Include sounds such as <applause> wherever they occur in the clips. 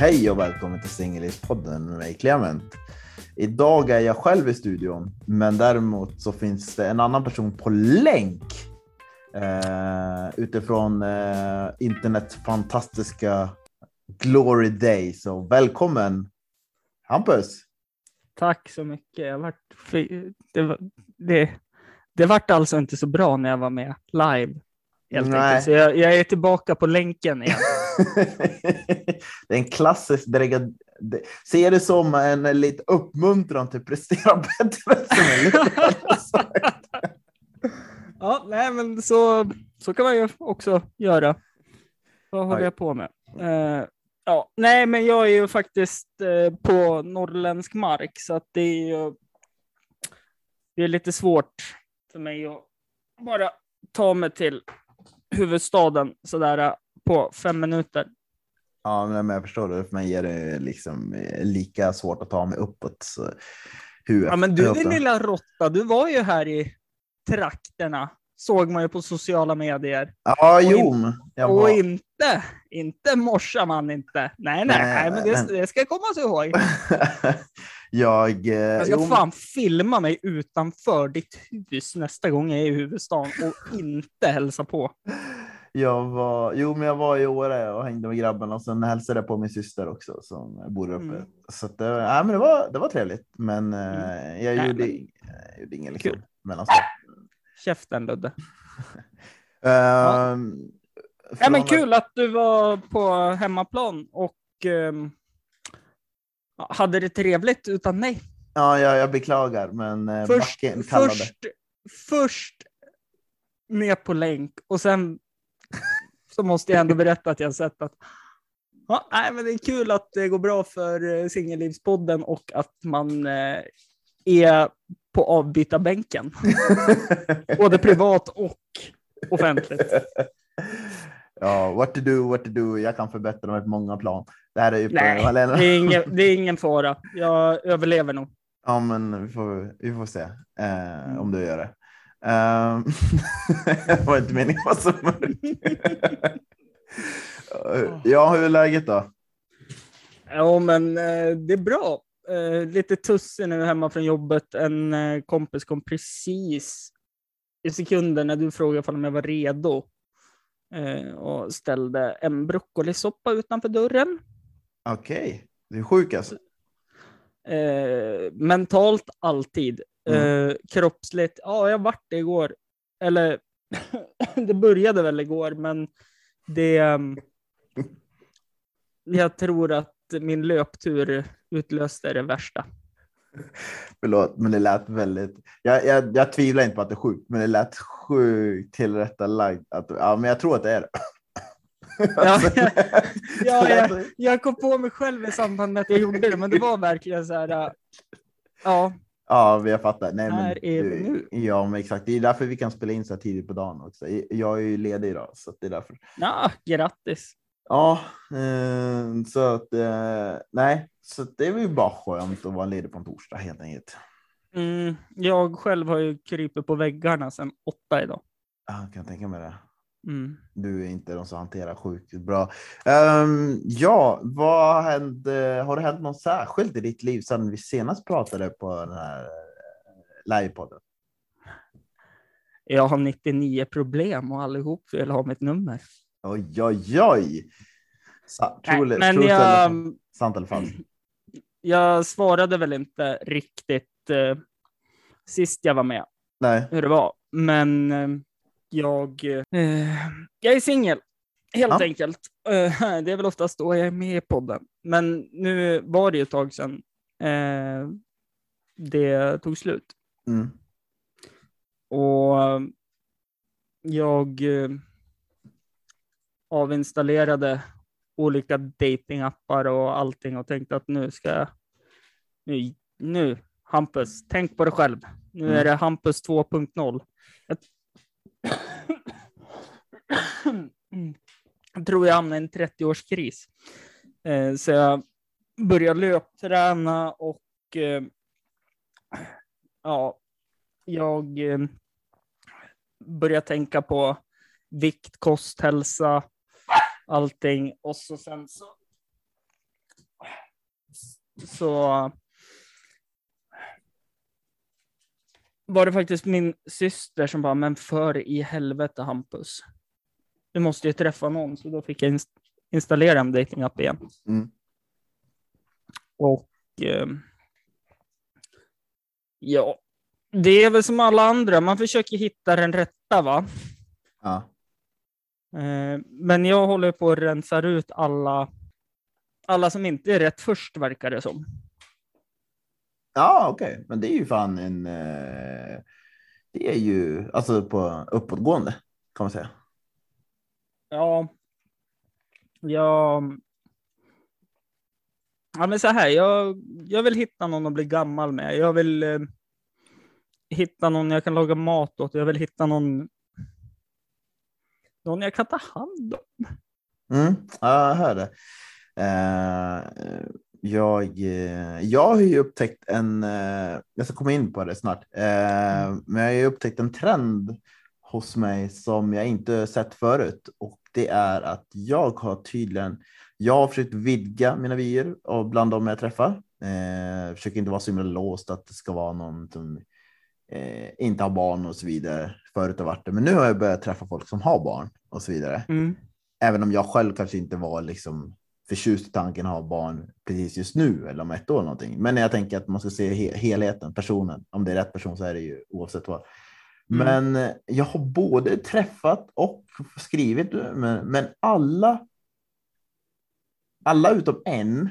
Hej och välkommen till Singellivspodden med mig Clement. Idag är jag själv i studion, men däremot så finns det en annan person på länk eh, utifrån eh, internets fantastiska glory day. Så välkommen Hampus! Tack så mycket. Jag vart, det, var, det, det vart alltså inte så bra när jag var med live. Helt Nej. enkelt. Så jag, jag är tillbaka på länken igen. Det är en klassisk dräga- det- Se det som en lite uppmuntran till prestera <laughs> bättre. <laughs> Ja, nej, men så, så kan man ju också göra. Vad håller Aj. jag på med? Eh, ja, nej, men jag är ju faktiskt eh, på norrländsk mark, så att det är ju det är lite svårt för mig att bara ta mig till huvudstaden sådär eh, på fem minuter. Ja, men jag förstår det. För mig är det liksom eh, lika svårt att ta mig uppåt. Så hur, Ja, men du din lilla råtta, du var ju här i trakterna, såg man ju på sociala medier. Ja, och jo. Jag Och var... inte, inte morsar man inte. Nej, nej, Nej, nej, men det, det ska komma så ihåg. <laughs> jag... eh, Jag ska jo, fan filma mig utanför ditt hus nästa gång jag är i huvudstaden och inte hälsa på. Jag var, jo, men jag var i Åre och hängde med grabbarna och sen hälsade jag på min syster också som bor uppe. Mm. Så det, nej, men det, var, det var trevligt, men eh, jag Nej, gjorde, men- jag gjorde ingen liksom, Kul. mellanstopp. <laughs> Käften Uh, Ludde. <laughs> Ja, men kul att du var på hemmaplan och ja, hade det trevligt utan mig. Ja, jag, jag beklagar, men eh, Först, backen kallade. först, först med på länk och sen så måste jag ändå berätta att jag sett att ja, nej, men det är kul att det går bra för eh, Singellivspodden och att man eh, är på avbytarbänken, <laughs> både privat och offentligt. <laughs> ja, what to do, what to do. Jag kan förbättra mig på många plan. Det här är ju Nej, Malena. det är, ingen, <laughs> det är ingen fara. Jag överlever nog. Ja, men vi får, vi får se eh, Mm. om du gör det. <laughs> Um, det var inte meningen att vara så mörk. <laughs> Ja, hur är läget då? Ja, men eh, det är bra. Eh, lite tussig nu hemma från jobbet. En eh, kompis kom precis i sekunder när du frågade om jag var redo och ställde en broccolisoppa utanför dörren. Okej, du är sjuk alltså? Eh, mentalt alltid. Eh, kroppsligt, ja, jag vart det igår. Eller <laughs> det började väl igår, men det... ehm, jag tror att min löptur utlöste det värsta. Förlåt, men det lät väldigt... Jag, jag, jag tvivlar inte på att det är sjukt, men det lät sjukt tillrättalagt. Att, ja, men jag tror att det är det. <laughs> Ja, ja, ja, det lät- jag, jag kom på mig själv i samband med att jag gjorde det, men det var verkligen så här. äh, Ja, Ja, vi har fattat. Nej, men, är vi nu. Ja, men exakt. Det är därför vi kan spela in så här tidigt på dagen också. Jag är ju ledig idag, så det är därför. ja grattis. Ja, eh, så att eh, nej, så det är ju bara skönt att vara ledig på en torsdag helt enkelt. Mm, jag själv har ju krypit på väggarna sedan åtta idag. Ja, kan jag tänka mig det. Mm. Du är inte de som hanterar sjukt bra. Ehm, ja, vad eh, Har det hänt något särskilt i ditt liv sedan vi senast pratade på den här eh, livepodden? Jag har 99 problem och allihop vill ha mitt nummer. Oj, oj, oj. Sa, Nej, true, men jag, sant eller falskt? <clears throat> jag svarade väl inte riktigt eh, sist jag var med Nej. hur det var. Men eh, jag, eh, jag är singel, helt Ja. enkelt. Eh, <laughs> det är väl oftast då jag är med i podden. Men nu var det ju ett tag sedan eh, det tog slut. Mm. Och jag eh, avinstallerade olika datingappar och allting och tänkte att nu ska jag, nu, nu Hampus, tänk på dig själv. Nu Mm. är det Hampus 2.0. Jag, tror jag hamnade i en 30-årskris. Eh, så jag började löpträna och eh, ja, jag eh, började tänka på vikt, kost, hälsa, allting. Och så sen så så var det faktiskt min syster som bara, men för i helvete Hampus. Du måste ju träffa någon, så då fick jag inst installera en datingapp igen. Mm. Och eh, ja, det är väl som alla andra, man försöker hitta den rätta va. Ja. Eh, men jag håller på att rensa ut alla, alla som inte är rätt först verkar det som. Ja, okej, men det är ju fan en. Eh, det är ju alltså på uppåtgående kan man säga. Ja, jag... Ja, men så här, jag, jag vill hitta någon att bli gammal med. Jag vill eh, hitta någon jag kan laga mat åt. Jag vill hitta någon, någon jag kan ta hand om. Mm, ja, jag hör det. Eh, jag, eh, jag har ju upptäckt en, eh, jag ska komma in på det snart, eh, men jag har ju upptäckt en trend hos mig som jag inte sett förut och det är att jag har tydligen, jag har försökt vidga mina vyer och bland dem jag träffar. Eh, försöker inte vara så himla låst att det ska vara någon som eh, inte har barn och så vidare. Förut har varit det, men nu har jag börjat träffa folk som har barn och så vidare. Mm. Även om jag själv kanske inte var liksom förtjust i tanken att ha barn precis just nu eller om ett år eller någonting. Men jag tänker att man ska se he helheten, personen. Om det är rätt person så är det ju oavsett vad. Mm. Men eh, jag har både träffat och skrivit, men, men alla. Alla utom en.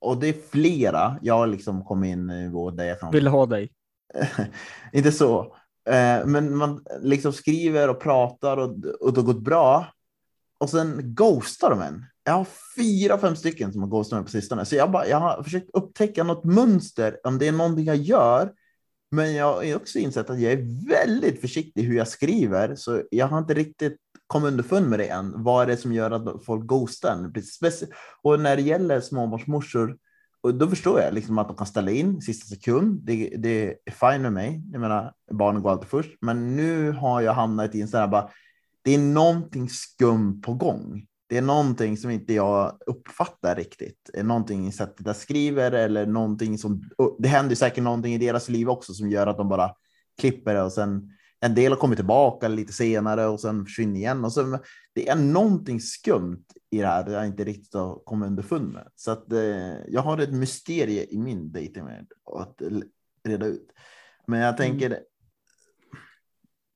Och det är flera. Jag har liksom kommit in i nivå där jag kan. Vill ha dig. <laughs> inte så, eh, men man liksom skriver och pratar och, och det har gått bra. Och sen ghostar de en. Jag har fyra, fem stycken som har ghostat mig på sistone, så jag, bara, jag har försökt upptäcka något mönster, om det är någonting jag gör. Men jag har också insett att jag är väldigt försiktig hur jag skriver, så jag har inte riktigt kommit underfund med det än. Vad är det som gör att folk ghostar en? Och när det gäller småbarnsmorsor, och då förstår jag liksom att de kan ställa in sista sekund. Det, det är fine med mig. Jag menar, barnen går alltid först. Men nu har jag hamnat i en sån här bara, det är någonting skum på gång. Det är någonting som inte jag uppfattar riktigt. Det är någonting i sättet jag skriver eller någonting som, det händer säkert någonting i deras liv också som gör att de bara klipper det och sen en del har kommit tillbaka lite senare och sen försvinner igen. Och sen, det är någonting skumt i det här jag inte riktigt har kommit underfund med. Så att eh, jag har ett mysterie i min dating att reda ut. Men jag tänker.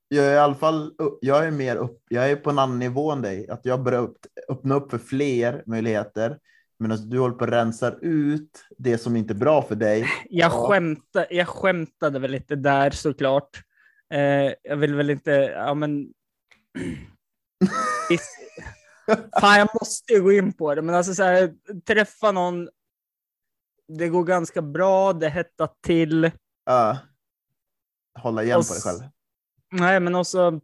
Jag är i alla fall. Jag är mer upp. Jag är på en annan nivå än dig. Att jag börjar upp, öppna upp för fler möjligheter. Medan du håller på att rensa ut det som inte är bra för dig. <laughs> Jag, skämtade, jag skämtade väl lite där såklart. Eh, jag vill väl inte, ja men. <clears throat> Fan, jag måste ju gå in på det, men alltså så här, träffa någon. Det går ganska bra, det hettar till. Uh, hålla igen Och på dig själv. Nej, men också.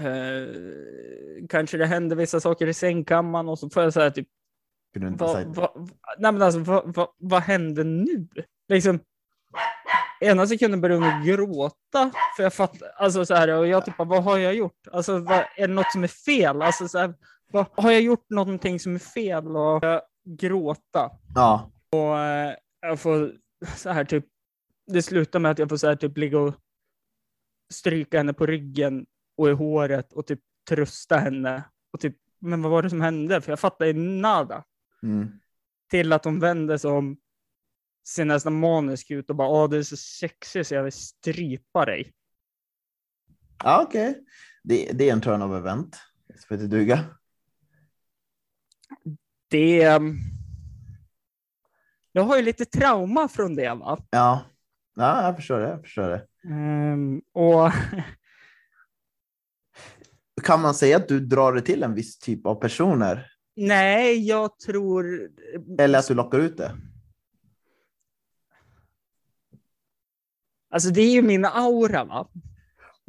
Eh, kanske det händer vissa saker i sängkammaren och så får jag säga typ. Kunde du inte Vad, säga. vad, nej, men alltså, vad, vad, vad hände nu? Liksom. Ena sekunden började hon gråta, för jag fattar, alltså så här, och jag typ, vad har jag gjort? Alltså, är det något som är fel? Alltså, så här, vad, har jag gjort någonting som är fel? Och jag gråta. Ja, Och eh, jag får så här typ, det slutar med att jag får så här typ ligga och stryka henne på ryggen och i håret och typ trösta henne. Och typ, men vad var det som hände? För jag fattar ju nada. mm. Till att hon vände sig om, ser nästan manisk ut och bara, åh, du är så sexig så jag vill strypa dig. ja okej. Det, det är en turn of event. Det duga. Det... ehm, Jag har ju lite trauma från det, va? Ja. ja, jag förstår det. Jag förstår det. Ehm, och <laughs> Kan man säga att du drar det till en viss typ av personer? nej, jag tror... Eller att du lockar ut det? Alltså det är ju min aura, va?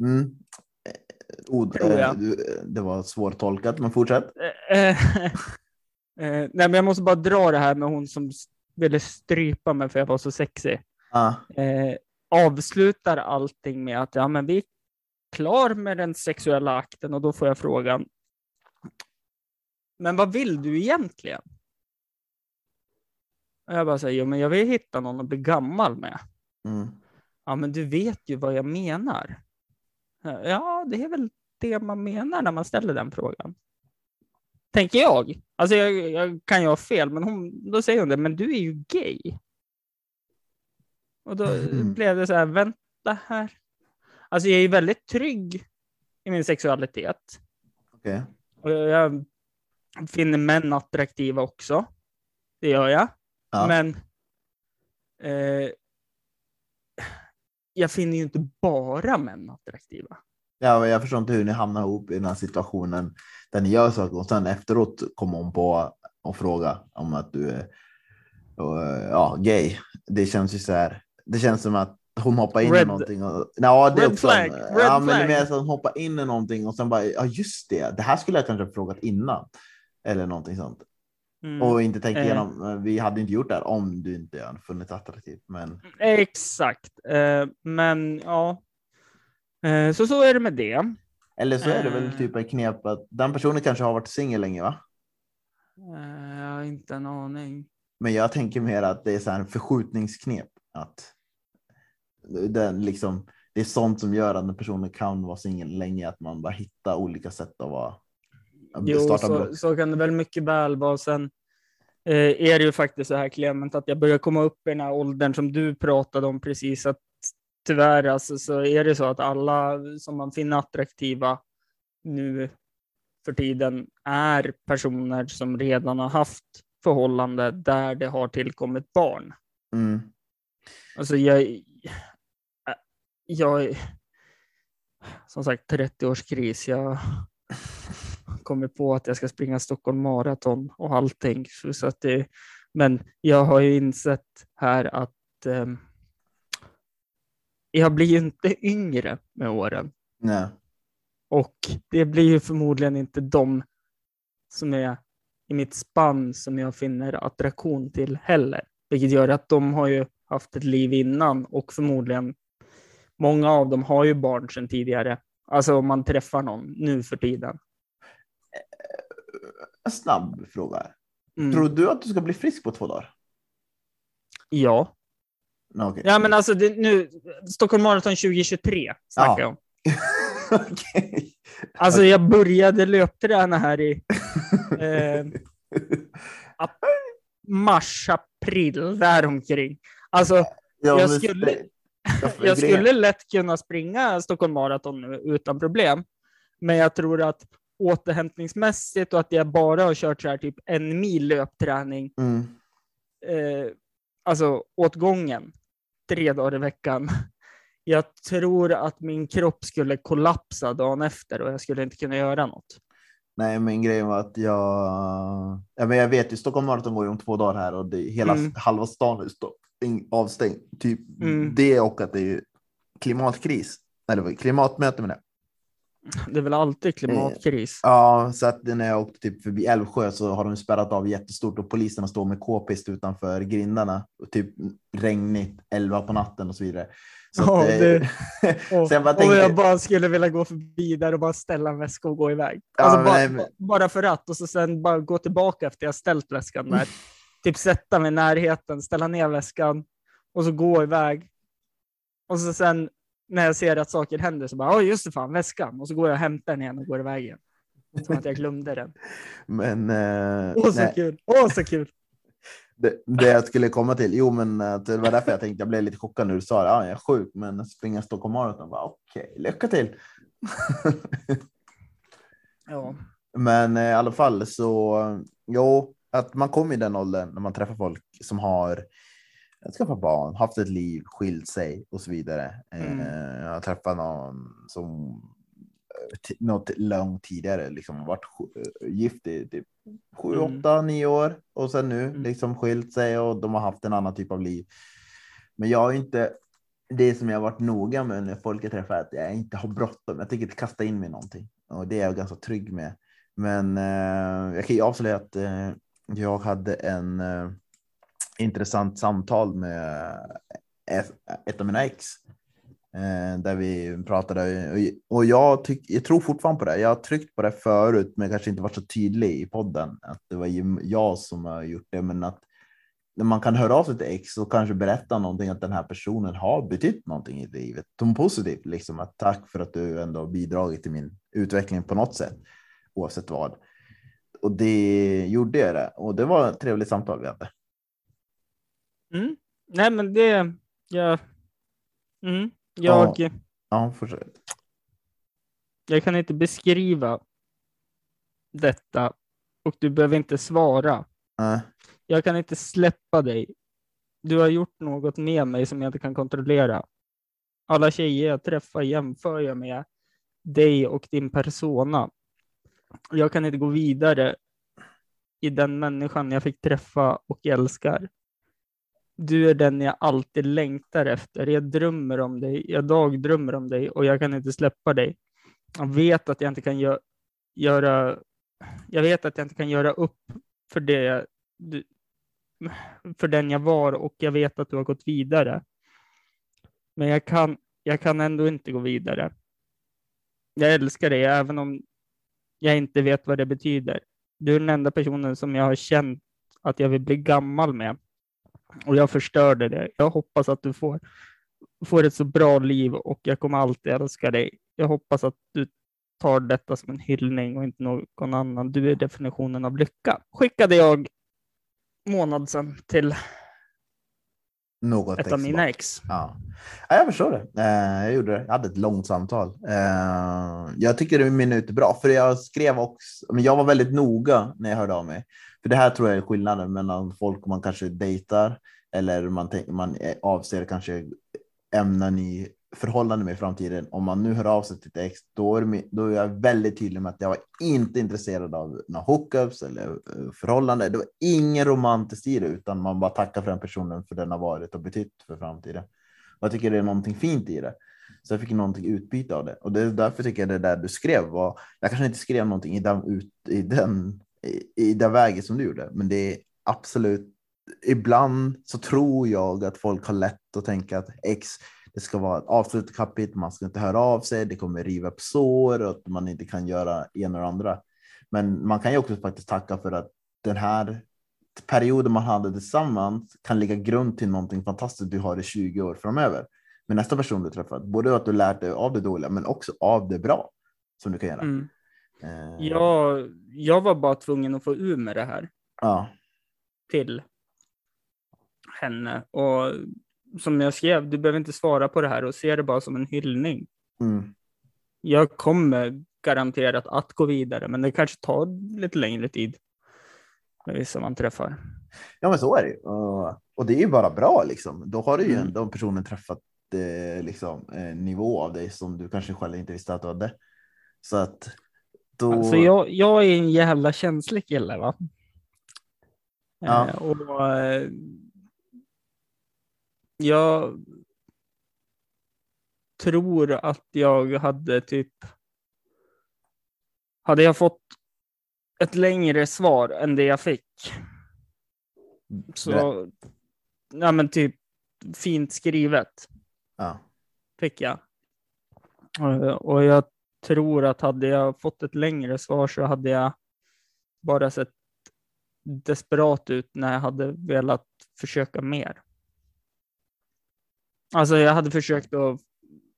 Mm. Eh, jag. eh, det var svårtolkat, men fortsätt. <laughs> Eh, nej, men jag måste bara dra det här med hon som ville strypa mig för jag var så sexig. Ja, Eh, avslutar allting med att ja, men vi är klar med den sexuella akten och då får jag frågan. Men vad vill du egentligen? Och jag bara säger, jo men jag vill hitta någon att bli gammal med. Mm. Ja, men du vet ju vad jag menar. Ja, det är väl det man menar när man ställer den frågan. Tänker jag. Alltså jag, jag kan ju ha fel, men hon, då säger hon det, men du är ju gay. Och då Mhm. blev det så här, vänta här. Alltså jag är ju väldigt trygg i min sexualitet. Okej. Och jag finner män attraktiva också. Det gör jag. Ja. Men eh, jag finner ju inte bara män attraktiva. Ja, jag förstår inte hur ni hamnar ihop i den här situationen där ni gör saker och sen efteråt kommer hon på och fråga om att du är ja, gay. Det känns ju så här. Det känns som att hon hoppar in i Red- någonting. Och, ja, det är Red också, flag, ja, red men det är flag. mer så att hon hoppar in i någonting och sen bara, ja just det, det här skulle jag kanske ha frågat innan. Eller någonting sånt. Mm. Och inte tänka Eh. igenom, eh, vi hade inte gjort det här om du inte hade funnits attraktiv. Men Exakt. Eh, men ja, eh, så så är det med det. eller så är det väl Eh. typ en knep att den personen kanske har varit singel länge va? Eh, jag har inte en aning. Men jag tänker mer att det är så här en förskjutningsknep. Att den liksom, det är sånt som gör att en person kan vara singel länge, att man bara hittar olika sätt att vara. att Jo, starta så, så kan det väl mycket väl vara. Sen eh, är det ju faktiskt så här Clement att jag börjar komma upp i den här åldern som du pratade om precis. Att tyvärr alltså, så är det så att alla som man finner attraktiva nu för tiden är personer som redan har haft förhållande där det har tillkommit barn. Mm. Alltså jag, jag som sagt 30-årskris. Jag kommer på att jag ska springa Stockholm Marathon och allting. Så så att det, men jag har ju insett här att eh, jag blir ju inte yngre med åren. Nej. Och det blir ju förmodligen inte de som är i mitt spann som jag finner attraktion till heller. Vilket gör att de har ju haft ett liv innan och förmodligen många av dem har ju barn sedan tidigare. Alltså om man träffar någon nu för tiden. En snabb fråga. Mm. Tror du att du ska bli frisk på två dagar? Ja. Okej. Ja, men alltså det, nu, Stockholm Marathon 2023 snackar Ja. jag om. <laughs> Okej. Alltså jag började löpträna här i <laughs> eh, mars, april, däromkring. Alltså Ja, jag skulle- Ja, jag skulle lätt kunna springa Stockholm Marathon nu utan problem. Men jag tror att återhämtningsmässigt och att jag bara har kört så här typ en mil löpträning, Mm. eh, alltså åt gången, tre dagar i veckan. Jag tror att min kropp skulle kollapsa dagen efter och jag skulle inte kunna göra något. Nej, men grejen var att jag... Ja, men jag vet ju, Stockholm Marathon går ju om två dagar här och det, hela Mm. halva stan är avstängd. Typ Mm. det och att det är klimatkris. Eller klimatmöte med det. Det är väl alltid klimatkris. Ja, så att när jag åkte typ förbi Älvsjö så har de spärrat av jättestort och poliserna står med k-pist utanför grindarna. Och typ regnigt, 11 på natten och så vidare. Så Ja, att, eh, det- Och, <laughs> så jag bara tänkte, jag bara skulle vilja gå förbi där och bara ställa en väska och gå iväg. Ja, Alltså men bara, men- bara för att och så sen bara gå tillbaka efter jag ställt väskan där. <laughs> typ sätta mig i närheten, ställa ner väskan och så gå iväg. Och så sen när jag ser att saker händer så bara, oj just det fan, väskan. Och så går jag och hämtar den igen och går iväg igen. Som att jag glömde den. <laughs> men eh, Åh så nej, kul, åh så kul. <laughs> det, det jag skulle komma till, jo men eh, det var därför jag tänkte, jag blev lite chockad när du sa det, ja, jag är sjuk, men springa Stockholm Marathon, okej, lycka till. <laughs> Ja. Men eh, i alla fall så, jo, att man kommer i den åldern när man träffar folk som har skaffat barn, haft ett liv, skilt sig och så vidare. Mm. Eh, jag har träffat någon som eh, något långt tidigare liksom varit eh, gift i typ sju, Mm. åtta, nio år och sen nu Mm. liksom skilt sig och de har haft en annan typ av liv. Men jag har inte det som jag har varit noga med när folk jag träffar, att jag inte har bråttom. Jag tänker inte kasta in mig i någonting och det är jag ganska trygg med. Men eh, jag kan ju avslöja att eh, jag hade en eh, intressant samtal med ett, av mina ex. Eh, där vi pratade och, och jag, tyck, jag tror fortfarande på det. Jag har tryckt på det förut, men kanske inte varit så tydlig i podden att det var jag som har gjort det. Men att när man kan höra av sig till ex och kanske berätta någonting att den här personen har betytt någonting i livet. Som positivt, liksom att tack för att du ändå bidragit till min utveckling på något sätt, oavsett vad. Och det gjorde jag det och det var ett trevligt samtal vi hade. Mm. Nej, men det, jag, mm, jag, Ja. Ja, fortsätt. jag kan inte beskriva detta och du behöver inte svara. Nej. Jag kan inte släppa dig. Du har gjort något med mig som jag inte kan kontrollera. Alla tjejer jag träffar jämför jag med dig och din persona. Jag kan inte gå vidare i den människan jag fick träffa och älskar. Du är den jag alltid längtar efter. Jag drömmer om dig. Jag dagdrömmer om dig och jag kan inte släppa dig. Jag vet att jag inte kan gö- göra. Jag vet att jag inte kan göra upp för det du, för den jag var och jag vet att du har gått vidare. Men jag kan, jag kan ändå inte gå vidare. Jag älskar dig även om jag inte vet vad det betyder. Du är den enda personen som jag har känt att jag vill bli gammal med. Och jag förstörde det. Jag hoppas att du får, får ett så bra liv och jag kommer alltid älska dig. Jag hoppas att du tar detta som en hyllning och inte någon annan. Du är definitionen av lycka. Skickade jag månad sedan till något ett av mina ex. Ja. ja, jag förstår det. Eh, jag gjorde det. Jag hade ett långt samtal. Eh, jag tycker det min ut är bra, för jag skrev också. Men jag var väldigt noga när jag hörde av mig. För det här tror jag är skillnaden mellan folk man kanske dejtar eller man, man eh, avser kanske ämnen i förhållande med i framtiden. Om man nu hör av sig till ett ex, då är, då är jag väldigt tydlig med att jag var inte intresserad av några hookups eller eh, förhållande. Det var ingen romantiskt i det, utan man bara tackar för den personen för den har varit och betytt för framtiden. Och jag tycker det är någonting fint i det. Så jag fick någonting utbyte av det. Och det är därför tycker jag det där du skrev var, jag kanske inte skrev någonting i den, ut, i den, i, i den vägen som du gjorde, men det är absolut, ibland så tror jag att folk har lätt att tänka att x det ska vara ett avslutat kapitel, man ska inte höra av sig, det kommer riva upp sår och att man inte kan göra ena och andra. Men man kan ju också faktiskt tacka för att den här perioden man hade tillsammans kan ligga grund till någonting fantastiskt du har i 20 år framöver. Med nästa person du träffat, både att du lärt dig av det dåliga, men också av det bra som du kan göra. Mm. Eh, Jag, jag var bara tvungen att få ur med det här ja. till henne. Och som jag skrev, du behöver inte svara på det här och se det bara som en hyllning. Mm. Jag kommer garanterat att gå vidare, men det kanske tar lite längre tid med vissa man träffar. Ja, men så är det. Och, det är ju bara bra liksom. Då har du ju Mm. ändå personen träffat eh, liksom, eh, nivå av dig som du kanske själv inte visste att du hade. Så att då. Alltså jag, jag är en jävla känslig kille va. Ja. Eh, och eh, jag tror att jag hade typ. Hade jag fått ett längre svar än det jag fick. Så, ja men typ fint skrivet Ja. fick jag. Och jag tror att hade jag fått ett längre svar så hade jag bara sett desperat ut när jag hade velat försöka mer. Alltså jag hade försökt att,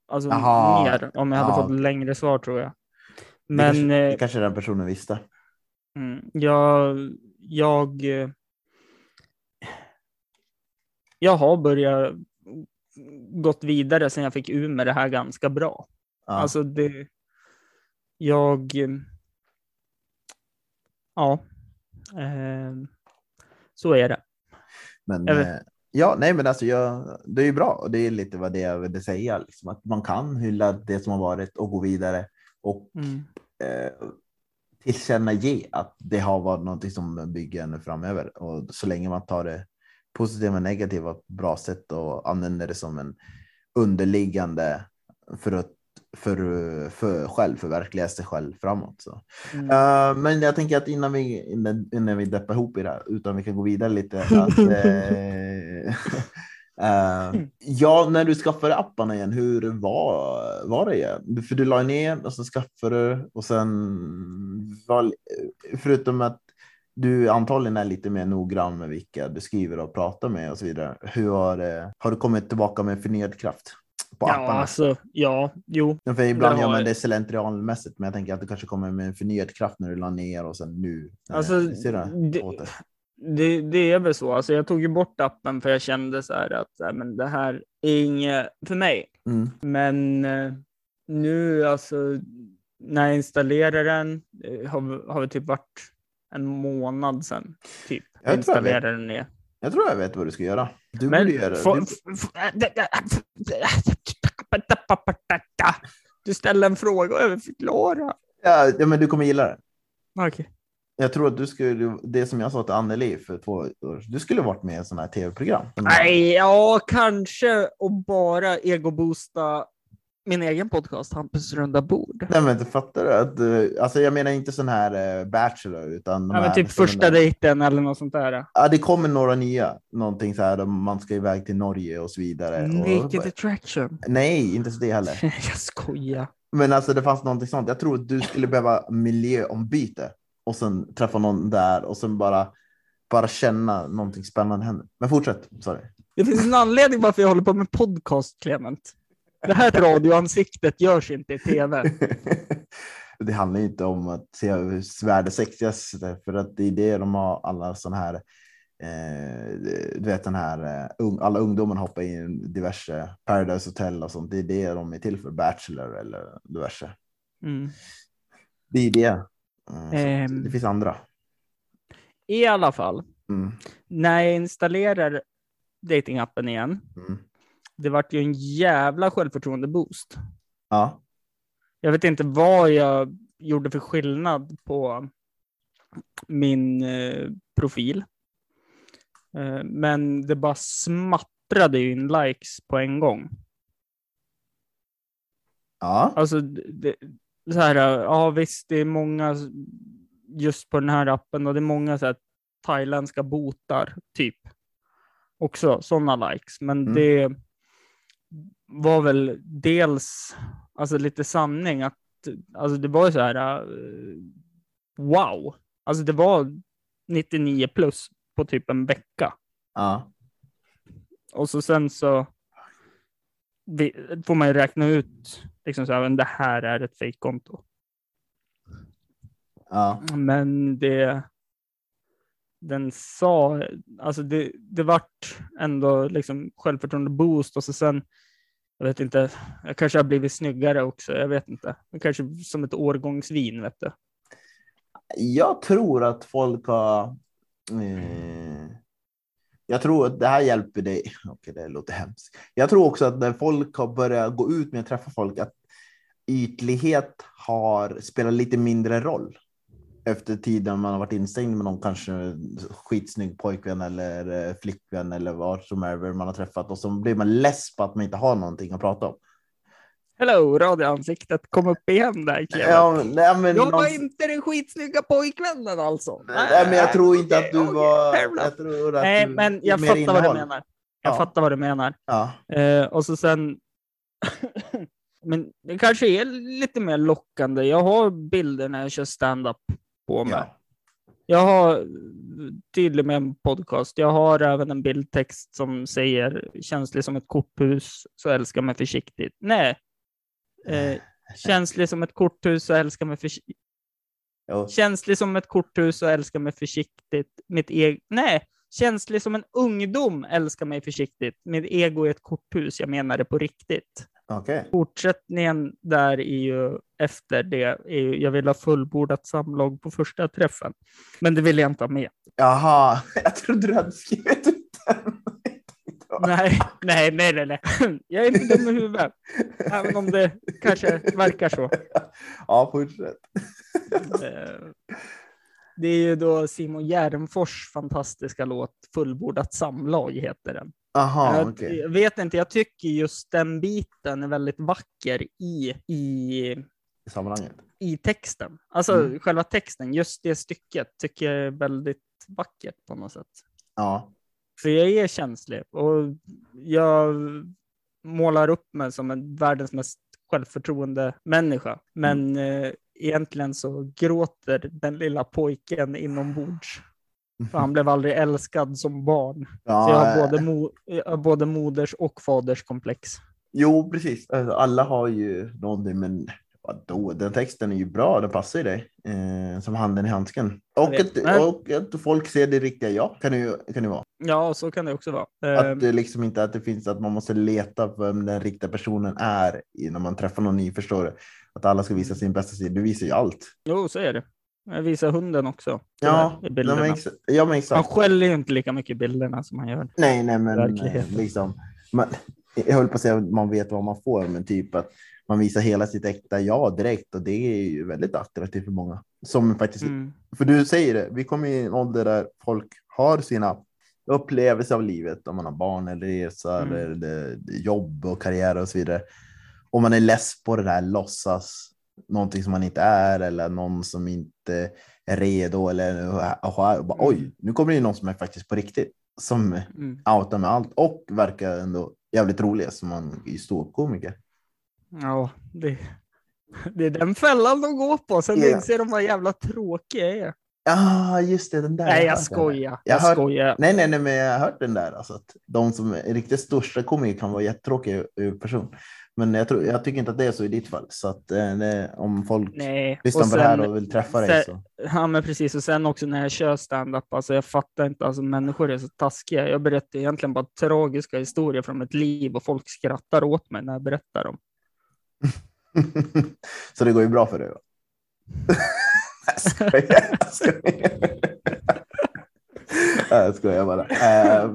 alltså Jaha. mer om jag hade Ja. fått längre svar tror jag. Det Men kanske, det eh, kanske den personen visste. mm, jag, jag, jag har börjat gått vidare sen jag fick ur med det här ganska bra. Ja. Alltså det, jag, ja, eh, så är det. Men eh, ja, nej, men alltså jag, det är ju bra och det är lite vad det jag ville säga, liksom, att man kan hylla det som har varit och gå vidare och Mm. eh, tillkännage att det har varit någonting som bygger ännu framöver och så länge man tar det positiva och negativa på bra sätt och använder det som en underliggande för att för, för själv förverkliga sig själv framåt. Så. Mm. Eh, men jag tänker att innan vi, innan, innan vi deppar ihop i det här, utan vi kan gå vidare lite. Att, <laughs> eh, eh, ja, när du skaffade apparna igen, hur var, var det igen? För du la ner och så skaffade du och sen, var, förutom att du antagligen är lite mer noggrann med vilka du skriver och pratar med och så vidare. Hur har, har du kommit tillbaka med förnyad kraft på Ja, apparna? alltså, ja, jo. Ja, För ibland det gör man det slentrianmässigt, men jag tänker att du kanske kommer med en förnyad kraft när du la ner och sen nu. Alltså, ser du det- åt det? Det, det är väl så. Alltså, jag tog ju bort appen för jag kände så här att men det här är inget för mig. Mm. Men eh, nu alltså när jag installerar den eh, har, har det typ varit en månad sedan. Typ. Jag tror jag installerade den ner. Jag tror jag vet vad du ska göra. Du Men borde göra få- du, ställer en fråga och jag vill förklara. ja, men du kommer gilla det. Okej. Jag tror att du skulle, det som jag sa till Anneli för två år du skulle varit med i en sån här tv-program. Nej, ja, kanske och bara egoboosta min egen podcast, Hampus runda bord. Nej men du fattar du? Att, eh, alltså jag menar inte sån här eh, Bachelor utan Ja, men typ första där- dejten eller något sånt där. Ja, det kommer några nya. Någonting så här man ska iväg till Norge och så vidare. Naked Och, attraction. nej, inte så det heller. <laughs> Jag skojar. Men alltså det fanns någonting sånt. Jag tror att du skulle behöva miljöombyte och sen träffa någon där och sen bara, bara känna någonting spännande händer. Men fortsätt, sorry. Det finns en anledning varför jag håller på med podcast, Clement. Det här radioansiktet görs inte i tv. <laughs> det handlar inte om att se hur värdesexigaste för att det är det de har alla sådana här eh, du vet den här, eh, alla ungdomar hoppar in i diverse Paradise Hotel och sånt. Det är det de är till för, Bachelor eller diverse. Mm. Det är det. Ehm. det finns andra. I alla fall, Mm, när jag installerar datingappen igen, mm. Det vart ju en jävla självförtroende-boost. Ja, Jag vet inte vad jag gjorde för skillnad på min eh, profil. Eh, men det bara smattrade ju in likes på en gång. ja, Alltså, det, så här, ja visst, det är många just på den här appen och det är många så här, thailändska botar, typ. Också sådana likes, men Mm. det var väl dels alltså lite sanning att alltså det var ju så här eh, wow. Alltså det var 99 plus på typ en vecka. ja. Och så sen så vi, får man ju räkna ut liksom så här, det här är ett fejkkonto. ja. Men det den sa, alltså det, det vart ändå liksom självförtroende boost och så sen, jag vet inte, jag kanske har blivit snyggare också, jag vet inte. Kanske som ett årgångsvin, vet du. Jag tror att folk har... Eh, jag tror att det här hjälper dig. <laughs> Okej, det låter hemskt. Jag tror också att när folk har börjat gå ut med att träffa folk, att ytlighet har spelat lite mindre roll. Efter tiden man har varit instängd med någon kanske skitsnygg pojkvän eller eh, flickvän eller vad som är man har träffat och så blir man less på att man inte har någonting att prata om. Hello, radioansiktet kom upp igen där. Ja, nej, men Jag var någon- inte den skitsnygga pojkvännen alltså. Nej, men jag tror inte att du var... Jag tror att Nej, du- men jag fattar vad du innehåll. menar. Jag Ja. fattar vad du menar. Ja. Eh, och så sen... <laughs> men det kanske är lite mer lockande. Jag har bilder när jag kör stand-up på mig. Ja. Jag har tydlig med en podcast. Jag har även en bildtext som säger känslig som ett korthus, så älska mig försiktigt. Nej. Eh, känslig som ett korthus, så älska mig försiktigt. Jo. Känslig som ett korthus och älskar mig försiktigt. Mitt ego... Nej, känslig som en ungdom älskar mig försiktigt. Mitt ego är ett korthus, jag menar det på riktigt. Okej. Fortsättningen där är ju efter det, är ju, jag vill ha fullbordat samlag på första träffen. Men det vill jag inte ha med. Jaha, <laughs> jag trodde du hade skrivit ut den. <laughs> Nej, nej, nej, nej, nej. Jag är inte dum i huvudet. Även om det kanske verkar så. Ja, fortsätt. Eh, Det är ju då Simon Gärdenfors fantastiska låt Fullbordat samlag heter den. Jaha, jag, jag vet inte, jag tycker just den biten är väldigt vacker i, i, I sammanhanget. i texten. Alltså Mm. själva texten, just det stycket tycker jag är väldigt vackert på något sätt. Ja. För jag är känslig och jag målar upp mig som en världens mest självförtroende människa. Men Mm. eh, egentligen så gråter den lilla pojken inombords. För han blev aldrig älskad som barn. Ja, Så jag har eh, både, mo- jag har både moders och faders komplex. Jo, precis. Alltså, Alla har ju någonting, men vadå? Den texten är ju bra, den passar ju dig. Eh, som handen i handsken. Och att, och att folk ser det riktiga jag, kan det ju kan det vara. Ja, så kan det också vara. Eh, Att det liksom inte att det finns att man måste leta vem den riktiga personen är när man träffar någon ny, förstår du? Att alla ska visa sin bästa sida. Du visar ju allt. Jo, så är det. Jag visar hunden också. Ja, ja, bilderna. men, ja, men Han exakt. skäller ju inte lika mycket i bilderna som han gör. Nej, nej, men Verkligheten. eh, liksom. Man, jag höll på att säga att man vet vad man får, men typ att man visar hela sitt äkta jag direkt och det är ju väldigt attraktivt för många. Som faktiskt, Mm. för du säger det, vi kommer i en ålder där folk har sina upplevelser av livet, om man har barn eller resa Mm. eller jobb och karriär och så vidare. Och man är less på det där låtsas någonting som man inte är eller någon som inte är redo eller och bara, oj, nu kommer det någon som är faktiskt på riktigt som Mm. outar med allt och verkar ändå jävligt rolig som man är ståuppkomiker. Ja, det, det är den fällan de går på. Sen Ja. inser de vad jävla tråkiga är. Ja, just det, den där. Nej, jag skojar. Jag Jag skojar. Nej, nej, nej, men jag har hört den där. Alltså, att de som är riktigt största komiker kan vara jättetråkiga ur person. Men jag, tror, jag tycker inte att det är så i ditt fall. Så att eh, om folk Nej. lyssnar Och på det här sen- och vill träffa dig sen- så. Ja, men precis. Och sen också när jag kör stand-up, alltså jag fattar inte, alltså människor är så taskiga. Jag berättar egentligen bara tragiska historier från mitt liv och folk skrattar åt mig när jag berättar dem. <laughs> så det går ju bra för dig. <laughs> Jag skojar. Jag skojar. <laughs> jag skojar bara. Eh,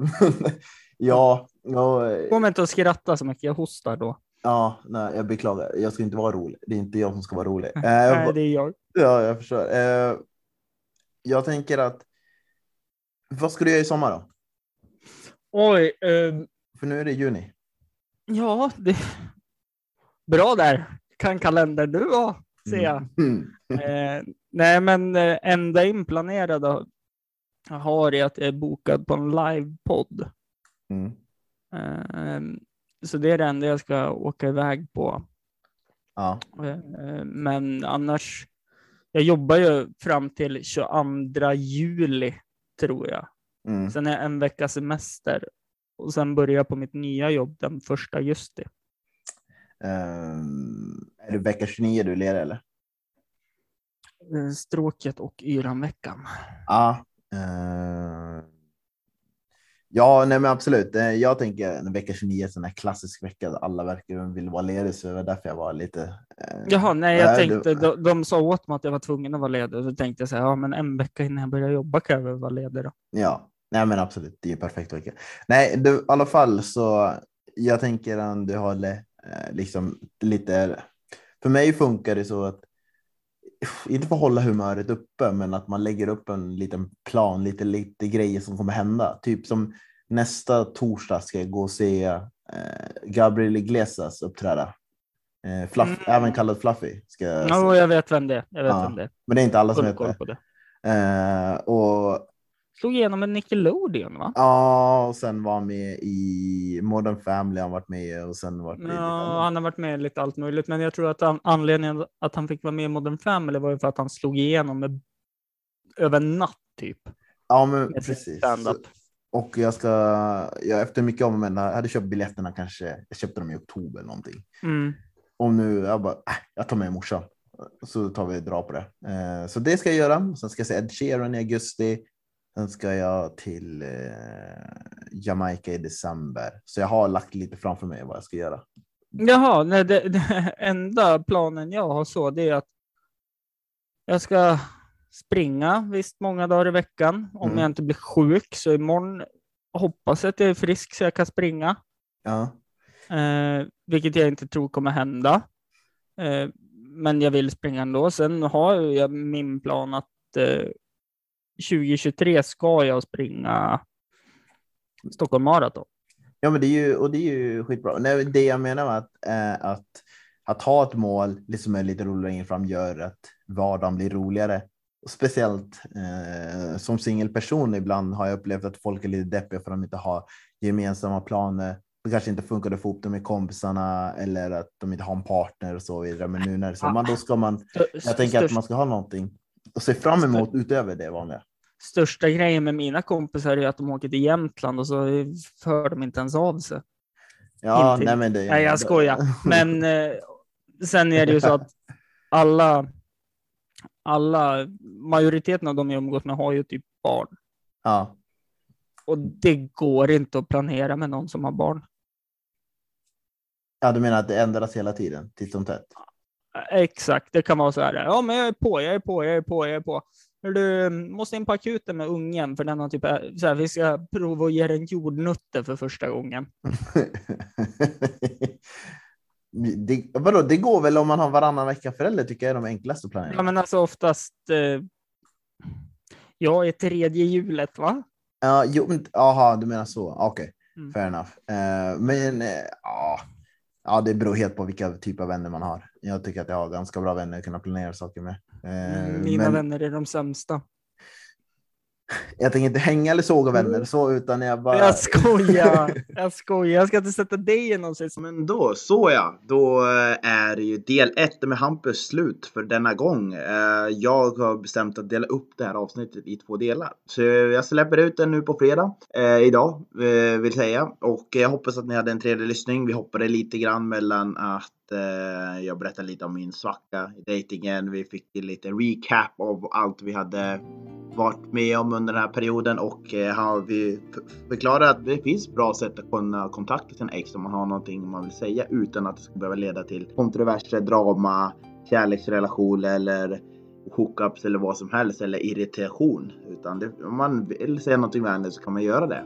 ja, ja, Kom inte att skratta så mycket, jag hostar då. ja, nej, jag beklagar. Jag ska inte vara rolig. Det är inte jag som ska vara rolig. <laughs> Nej, det är jag. Ja, jag förstår. Eh, jag tänker att. Vad ska du göra i sommar då? Oj, eh, För nu är det juni. ja, det... bra där. Kan kalender du ha, ser jag. Mm. <laughs> Eh, nej, men eh, enda inplanerade jag har är att jag är bokad på en livepodd. Mm. Eh, så det är det enda jag ska åka iväg på. Ja. Eh, men annars, jag jobbar ju fram till 22 juli, tror jag. Mm. Sen är jag en vecka semester och sen börjar jag på mitt nya jobb den 1 augusti. Ehm, är det vecka 29 du ledig eller? Eh, Stråket och yranveckan. Ja. ehm, ja, nej men absolut. Eh, Jag tänker en vecka 29 är en här klassisk vecka. där Alla verkar vilja vara lediga så det var därför jag var lite. eh, Jaha, nej, jag tänkte, du- de, de sa åt mig att jag var tvungen att vara ledig. Så tänkte jag så här, ja men en vecka innan jag börjar jobba kan jag väl vara ledig då. Ja, nej men absolut. Det är ju perfekt vecka. Nej, du, i alla fall så jag tänker att du håller eh, liksom lite. För mig funkar det så att inte för att hålla humöret uppe, men att man lägger upp en liten plan, lite, lite grejer som kommer hända. Typ som nästa torsdag ska jag gå och se eh, Gabriel Iglesias uppträda. Eh, Fluff, Mm. Även kallad Fluffy. Ska jag Ja, se. jag vet vem det är. Jag vet Ja, vem det är. Men det är inte alla som vet det. Eh, och Slog igenom med Nickelodeon va? Ja, och sen var med i Modern Family, han varit med och sen varit med Ja, han har varit med i lite allt möjligt, men jag tror att an- anledningen att han fick vara med i Modern Family var ju för att han slog igenom med, över en natt typ. Ja, men precis. Och jag ska, jag efter mycket om och men, jag hade köpt biljetterna kanske, jag köpte dem i oktober eller någonting. Mm. Och nu, jag bara, äh, jag tar med morsan. Så tar vi och drar på det. Eh, så det ska jag göra. Sen ska jag se Ed Sheeran i augusti. Sen ska jag till eh, Jamaica i december. Så jag har lagt lite framför mig vad jag ska göra. Jaha, nej, det, det <laughs> enda planen jag har så det är att jag ska springa visst många dagar i veckan. Om Mm. jag inte blir sjuk så imorgon hoppas jag att jag är frisk så jag kan springa. Ja, Eh, vilket jag inte tror kommer hända. Eh, men jag vill springa ändå. Sen har jag min plan att eh, 2023 ska jag springa Stockholm Marathon. ja men det är ju, och det är ju skitbra. Nej, det jag menar med att, eh, att, att ha ett mål liksom är lite roligare längre fram gör att vardagen blir roligare. Speciellt eh, som singelperson ibland har jag upplevt att folk är lite deppiga för att de inte har gemensamma planer det kanske inte funkade att få ihop det med kompisarna eller att de inte har en partner och så vidare. Men nu när det är sommar, då ska man, jag tänker att man ska ha någonting och se fram emot utöver det vanliga. Största grejen med mina kompisar är att de åker till Jämtland och så för de inte ens av sig. Ja, nej men det. Nej, jag skojar. Men eh, sen är det ju så att alla, alla, majoriteten av de jag umgås med har ju typ barn. Ja. Och det går inte att planera med någon som har barn. Ja, du menar att det ändras hela tiden, titt som tätt? Exakt, det kan vara så här. Ja, men jag är på, jag är på, jag är på, jag är på. Du måste in på akuten med ungen för den har typ så här, vi ska prova att ge den jordnötter för första gången. <laughs> det, vadå, det går väl om man har varannan vecka förälder tycker jag är de enklaste att planera. Ja, men alltså oftast. Eh, jag är tredje hjulet, va? Ja, jo, aha, du menar så. Okej, okay. mm. fair enough. Uh, men uh, ja, ja, det beror helt på vilka typer av vänner man har. Jag tycker att jag har ganska bra vänner att kunna planera saker med. Uh, Mina men... vänner är de sämsta. Jag tänker inte hänga eller såga vänner mm. så, utan jag bara... Jag skojar! Jag skojar, jag ska inte sätta dig i någon sits. Men då, så ja. Då eh, är ju del ett med Hampus slut för denna gång. Eh, jag har bestämt att dela upp det här avsnittet i två delar. Så jag släpper ut den nu på fredag, eh, idag vill säga. Och jag hoppas att ni hade en trevlig lyssning. Vi hoppade lite grann mellan att Eh, jag berättade lite om min svacka i dejtingen. Vi fick lite recap av allt vi hade varit med om under den här perioden och eh, har vi förklarat att det finns bra sätt att kunna kontakta sin ex om man har någonting man vill säga utan att det ska behöva leda till kontroverser, drama, kärleksrelation eller hookups eller vad som helst eller irritation. Utan det, om man vill säga någonting vänligt så kan man göra det.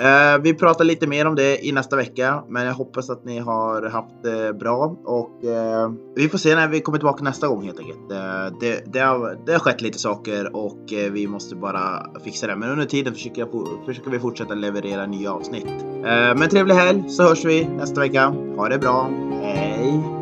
Eh, vi pratar lite mer om det i nästa vecka, men jag hoppas att ni har haft det bra och eh, vi får se när vi kommer tillbaka nästa gång helt enkelt. Eh, det, det, har, det har skett lite saker och eh, vi måste bara fixa det. Men under tiden försöker, jag, försöker vi fortsätta leverera nya avsnitt. Eh, men trevlig helg så hörs vi nästa vecka. Ha det bra. Hej!